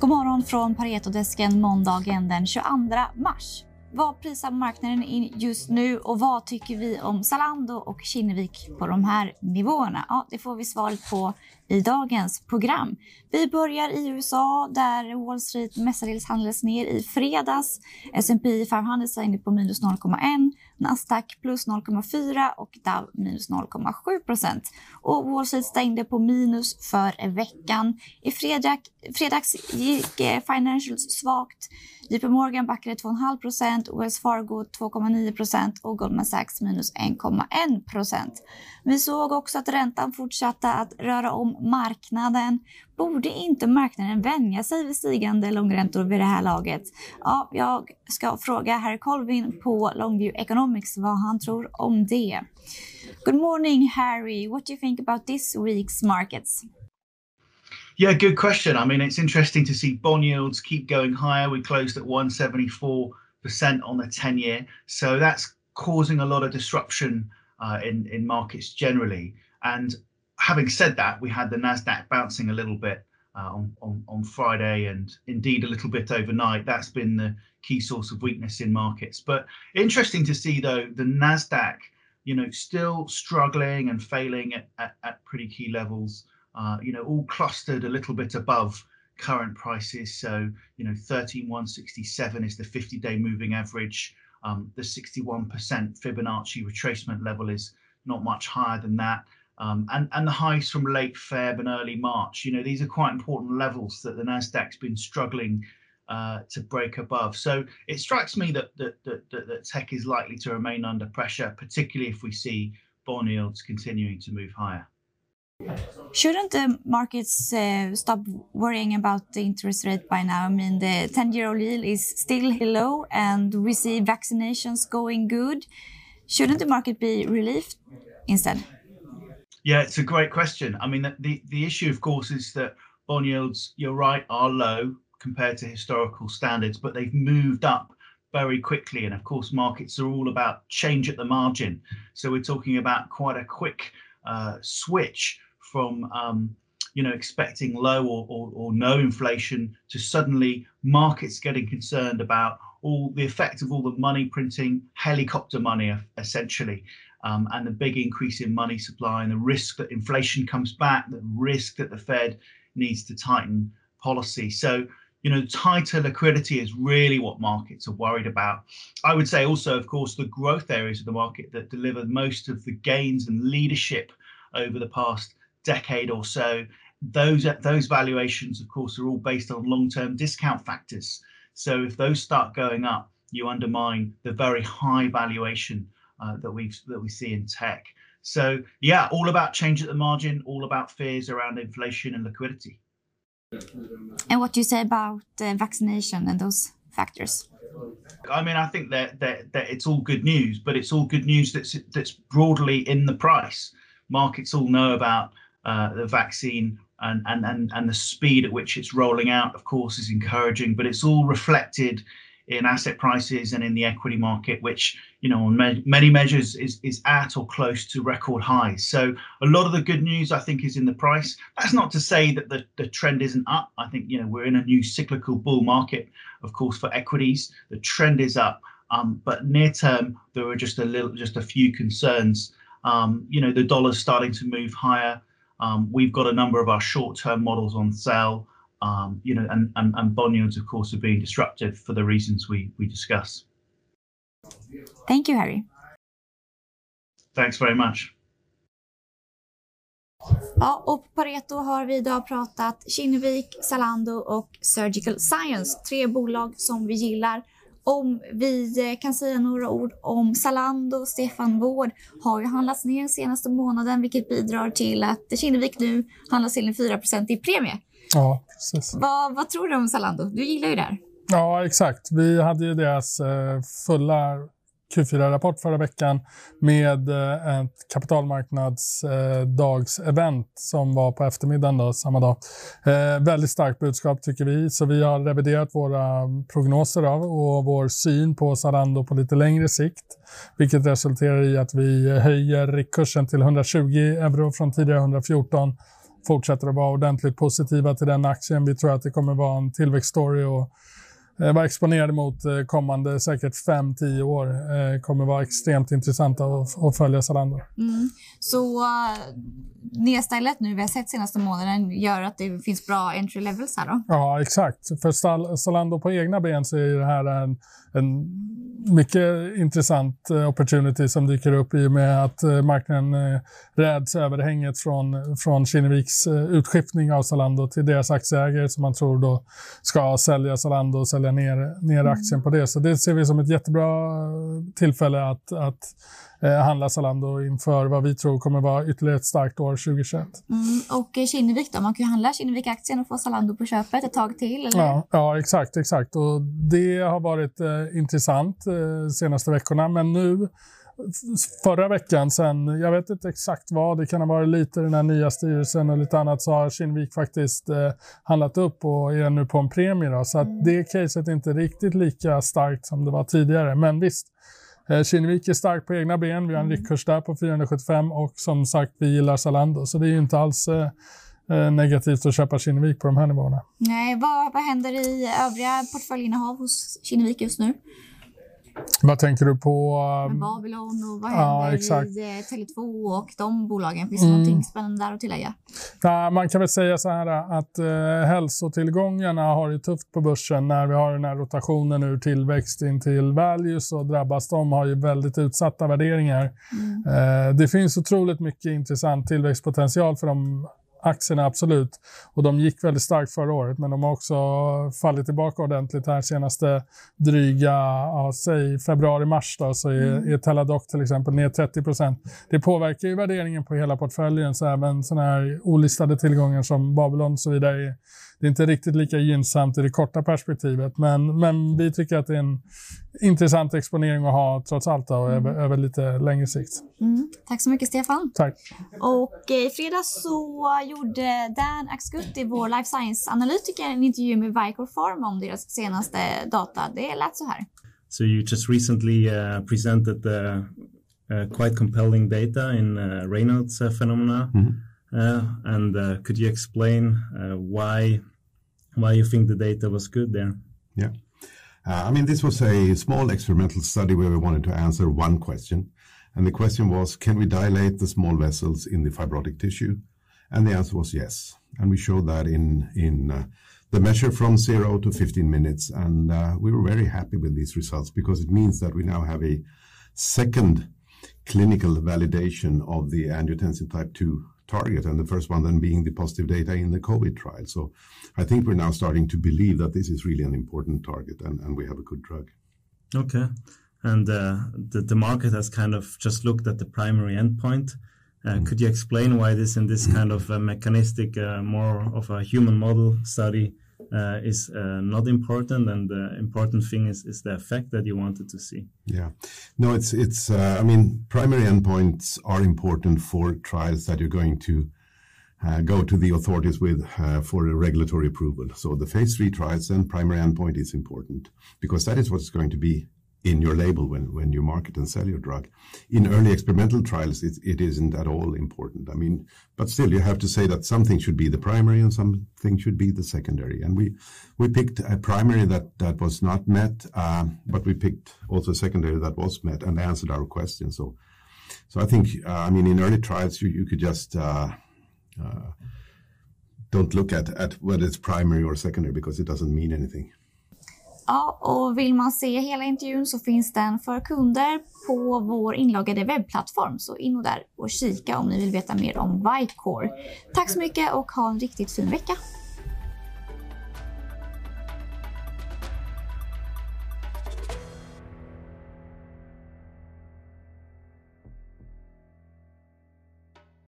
God morgon från Paretodesken måndagen den 22 mars. Vad prisar marknaden in just nu och vad tycker vi om Zalando och Kinnevik på de här nivåerna? Ja, det får vi svaret på i dagens program. Vi börjar i USA där Wall Street mestadels handlades ner i fredags. S&P 500 stängde på minus 0,1, Nasdaq plus 0,4 och Dow minus 0,7 procent. Och Wall Street stängde på minus för veckan. I fredag, fredags gick eh, Financials svagt. JP Morgan backade 2,5 procent, Wells Fargo 2,9 procent och Goldman Sachs minus 1,1 procent. Vi såg också att räntan fortsatte att röra om marknaden. Borde inte marknaden vänja sig vid stigande långräntor vid det här laget? Ja, jag ska fråga herr Colvin på Longview Economics vad han tror om det. Good morning, Harry. What do you think about this week's markets? Yeah, good question. I mean, it's interesting to see bond yields keep going higher. We closed at 174% on the 10 year. So that's causing a lot of disruption uh, in, in markets generally. And having said that, we had the NASDAQ bouncing a little bit uh, on, on, on Friday and indeed a little bit overnight. That's been the key source of weakness in markets. But interesting to see, though, the NASDAQ, you know, still struggling and failing at, at, at pretty key levels, uh, you know, all clustered a little bit above current prices. So, you know, 13167 is the 50 day moving average. Um, the 61% Fibonacci retracement level is not much higher than that. Um, and, and the highs from late Feb and early March, you know, these are quite important levels that the NASDAQ's been struggling uh, to break above. So it strikes me that that, that, that, that tech is likely to remain under pressure, particularly if we see bond yields continuing to move higher. Shouldn't the markets uh, stop worrying about the interest rate by now? I mean, the 10 year old yield is still low and we see vaccinations going good. Shouldn't the market be relieved instead? Yeah, it's a great question. I mean, the, the, issue, of course, is that bond yields, you're right, are low compared to historical standards, but they've moved up very quickly. And of course, markets are all about change at the margin. So we're talking about quite a quick uh, switch from um, you know expecting low or, or, or, no inflation to suddenly markets getting concerned about all the effect of all the money printing helicopter money essentially um, and the big increase in money supply and the risk that inflation comes back the risk that the fed needs to tighten policy so you know tighter liquidity is really what markets are worried about i would say also of course the growth areas of the market that deliver most of the gains and leadership over the past decade or so. Those those valuations, of course, are all based on long-term discount factors. So if those start going up, you undermine the very high valuation uh, that we that we see in tech. So yeah, all about change at the margin, all about fears around inflation and liquidity. And what do you say about uh, vaccination and those factors? I mean, I think that, that that it's all good news, but it's all good news that's that's broadly in the price. Markets all know about uh, the vaccine and, and, and, and the speed at which it's rolling out, of course, is encouraging, but it's all reflected in asset prices and in the equity market, which, you know, on me- many measures is, is at or close to record highs. So a lot of the good news, I think, is in the price. That's not to say that the, the trend isn't up. I think, you know, we're in a new cyclical bull market, of course, for equities. The trend is up. Um, but near term, there are just a little, just a few concerns. Um, you know, the dollar's starting to move higher. Um, we've got a number of our short-term models on sale, um, you know, and, and, and bond yields, of course, are being disrupted for the reasons we, we discuss. Thank you, Harry. Thanks very much. Ja, och på Pareto har vi idag pratat Kinnevik, Zalando och Surgical Science. Tre bolag som vi gillar om vi eh, kan säga några ord om Zalando. Stefan Wård har ju handlats ner senaste månaden vilket bidrar till att Kinnevik nu handlas till en 4 i premie. Ja, precis. Vad, vad tror du om Zalando? Du gillar ju det här. Ja, exakt. Vi hade ju deras eh, fulla Q4-rapport förra veckan med eh, ett kapitalmarknadsdagsevent som var på eftermiddagen då, samma dag. Eh, väldigt starkt budskap tycker vi, så vi har reviderat våra prognoser av och vår syn på Zalando på lite längre sikt, vilket resulterar i att vi höjer kursen till 120 euro från tidigare 114 fortsätter att vara ordentligt positiva till den aktien. Vi tror att det kommer vara en tillväxtstory och vara exponerade mot eh, kommande säkert 5-10 år. Eh, kommer vara extremt intressanta att, följa Zalando. Mm. Så nedstället nu vi har sett senaste månaden gör att det finns bra entry levels här då? Ja, exakt. För Zalando på egna ben så är det här en, en mycket intressant eh, opportunity som dyker upp i och med att eh, marknaden eh, räds överhänget från, från Kinneviks utskiftning av Zalando till deras aktieägare som man tror då ska sälja Zalando och sälja ner, ner mm. aktien på det. Så det ser vi som ett jättebra tillfälle att, att handla Zalando inför vad vi tror kommer vara ytterligare ett starkt år 2021. Mm, och Kinnevik då? Man kan ju handla Kinnevik-aktien och få Zalando på köpet ett tag till, eller? Ja, ja exakt, exakt. Och det har varit eh, intressant eh, senaste veckorna, men nu förra veckan sen, jag vet inte exakt vad, det kan ha varit lite den här nya styrelsen och lite annat, så har Kinnevik faktiskt eh, handlat upp och är nu på en premie. Då, så att mm. det caset är inte riktigt lika starkt som det var tidigare. Men visst, Eh, Kinnevik är stark på egna ben. Vi har en mm. riktkurs där på 475 och som sagt, vi gillar Zalando. Så det är ju inte alls eh, eh, negativt att köpa Kinnevik på de här nivåerna. Nej, vad, vad händer i övriga portföljinnehav hos Kinnevik just nu? Vad tänker du på? Um, Babylon och vad händer ja, exakt. i eh, Tele2 och de bolagen? Finns det mm. någonting spännande där att tillägga? Ja, man kan väl säga så här att eh, hälsotillgångarna har det tufft på börsen när vi har den här rotationen ur tillväxt in till value så drabbas de har ju väldigt utsatta värderingar. Mm. Eh, det finns otroligt mycket intressant tillväxtpotential för de aktierna, absolut. Och de gick väldigt starkt förra året, men de har också fallit tillbaka ordentligt här senaste dryga, ja, säg februari-mars då, så är, mm. är Teladoc till exempel ner 30 procent. Det påverkar ju värderingen på hela portföljen, så även sådana här olistade tillgångar som Babylon och så vidare är, det är inte riktigt lika gynnsamt i det korta perspektivet, men, men vi tycker att det är en intressant exponering att ha trots allt då, mm. över, över, lite längre sikt. Mm. Tack så mycket Stefan. Tack. Och eh, i fredags så gjorde Dan Axgutti, vår life science-analytiker, en intervju med Vicor Pharma om deras senaste data. Det lät så här. So you just recently uh, presented the uh, quite compelling data in uh, Reynolds uh, phenomena. Mm -hmm. and uh, could you explain uh, why why you think the data was good there? Yeah. Uh, I mean, this was a small experimental study where we wanted to answer one question. And the question was, can we dilate the small vessels in the fibrotic tissue? And the answer was yes. And we showed that in, in uh, the measure from zero to 15 minutes. And uh, we were very happy with these results because it means that we now have a second clinical validation of the angiotensin type 2 target, and the first one then being the positive data in the COVID trial. So I think we're now starting to believe that this is really an important target and, and we have a good drug. Okay. And uh, the, the market has kind of just looked at the primary endpoint. Uh, mm. Could you explain why this in this kind of mechanistic, uh, more of a human model study uh, is uh, not important, and the important thing is is the effect that you wanted to see. Yeah, no, it's it's. Uh, I mean, primary endpoints are important for trials that you're going to. Uh, go to the authorities with uh, for a regulatory approval. So the phase three trials and primary endpoint is important because that is what's going to be in your label when, when you market and sell your drug. In early experimental trials, it, it isn't at all important. I mean, but still, you have to say that something should be the primary and something should be the secondary. And we we picked a primary that that was not met, um, but we picked also a secondary that was met and answered our question. So, so I think uh, I mean in early trials you you could just. Uh, uh, don't look at, at whether it's primary or secondary because it doesn't mean anything. Ja, och vill man se hela intervjun så finns den för kunder på vår inloggade webbplattform. Så in och där och kika om ni vill veta mer om Vicore. Tack så mycket och ha en riktigt fin vecka.